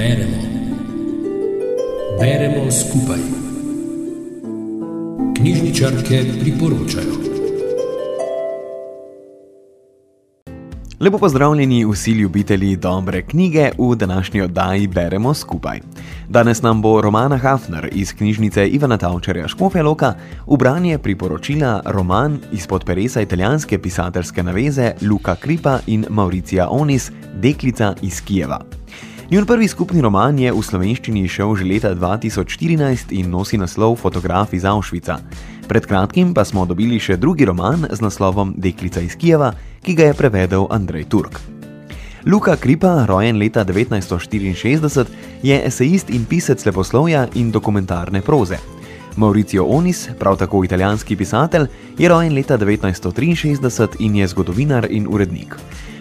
Beremo. Beremo skupaj. Knjižničarke priporočajo. Lepo pozdravljeni vsi ljubitelji dobre knjige v današnji oddaji Beremo skupaj. Danes nam bo Romana Hafner iz knjižnice Ivana Tavčarja Škofja Loka v branje priporočila roman izpod peresa italijanske pisateljske naveze Luka Kripa in Mauricija Onis, Deklica iz Kijeva. Njun prvi skupni roman je v slovenščini šel že leta 2014 in nosi naslov Fotograf iz Auschwitza. Pred kratkim pa smo dobili še drugi roman z naslovom Deklica iz Kijeva, ki ga je prevedel Andrej Turk. Luka Kripa, rojen leta 1964, je esejist in pisec leposlovja in dokumentarne proze. Mauricio Onis, prav tako italijanski pisatelj, je rojen leta 1963 in je zgodovinar in urednik.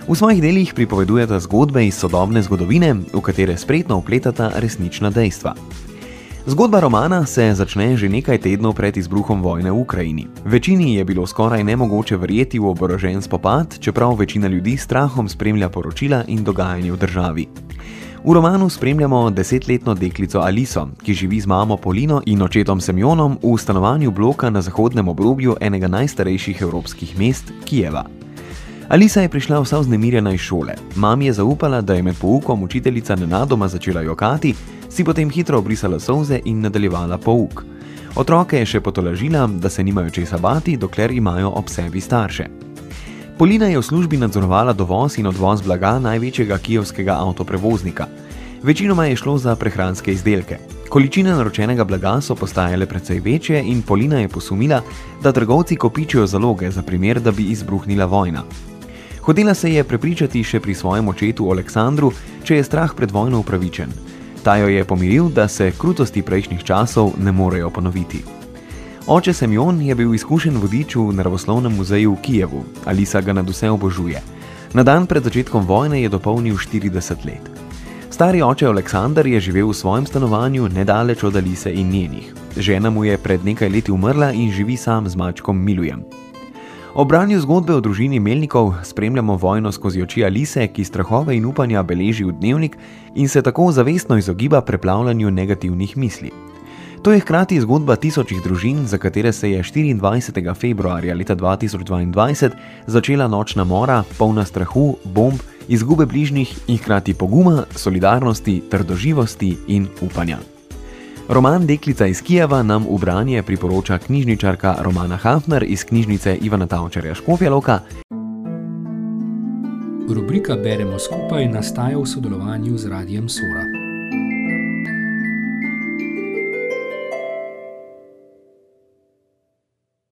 V svojih delih pripovedujeta zgodbe iz sodobne zgodovine, v katere spretno upletata resnična dejstva. Zgodba romana se začne že nekaj tednov pred izbruhom vojne v Ukrajini. Večini je bilo skoraj nemogoče verjeti v oborožen spopad, čeprav večina ljudi strahom spremlja poročila in dogajanje v državi. V romanu spremljamo desetletno deklico Aliso, ki živi z mamo Polino in očetom Semjonom v stanovanju bloka na zahodnem obrobju enega najstarejših evropskih mest, Kijeva. Alisa je prišla vsa vznemirjena iz šole. Mami je zaupala, da je med poukom učiteljica nenadoma začela jokati, si potem hitro obrisala solze in nadaljevala pouk. Otroke je še potolažila, da se nimajo česa bati, dokler imajo ob sebi starše. Polina je v službi nadzorovala dovoz in odvoz blaga največjega kijevskega avtoprevoznika. Večinoma je šlo za prehranske izdelke. Količine naročenega blaga so postajale precej večje in Polina je posumila, da trgovci kopičijo zaloge za primer, da bi izbruhnila vojna. Hotela se je prepričati še pri svojem očetu Aleksandru, če je strah pred vojno upravičen. Ta jo je pomiril, da se krutosti prejšnjih časov ne morejo ponoviti. Oče Semjon je bil izkušen vodič v naravoslovnem muzeju v Kijevu, Alisa ga nad vse obožuje. Na dan pred začetkom vojne je dopolnil 40 let. Stari oče Aleksandr je živel v svojem stanovanju nedaleč od Alise in njenih. Žena mu je pred nekaj leti umrla in živi sam z mačkom Milujem. O branju zgodbe o družini Melnikov spremljamo vojno skozi oči Alise, ki strahove in upanja beleži v dnevnik in se tako zavestno izogiba preplavljanju negativnih misli. To je hkrati zgodba tisočih družin, za katere se je 24. februarja leta 2022 začela nočna mora, polna strahu, bomb, izgube bližnjih in hkrati poguma, solidarnosti, trdoživosti in upanja. Roman Deklica iz Kijeva nam v branje priporoča knjižničarka Romana Hafner iz knjižnice Ivana Tavčarja Škofja Loka. Rubrika Beremo skupaj nastaja v sodelovanju z Radijem Sora.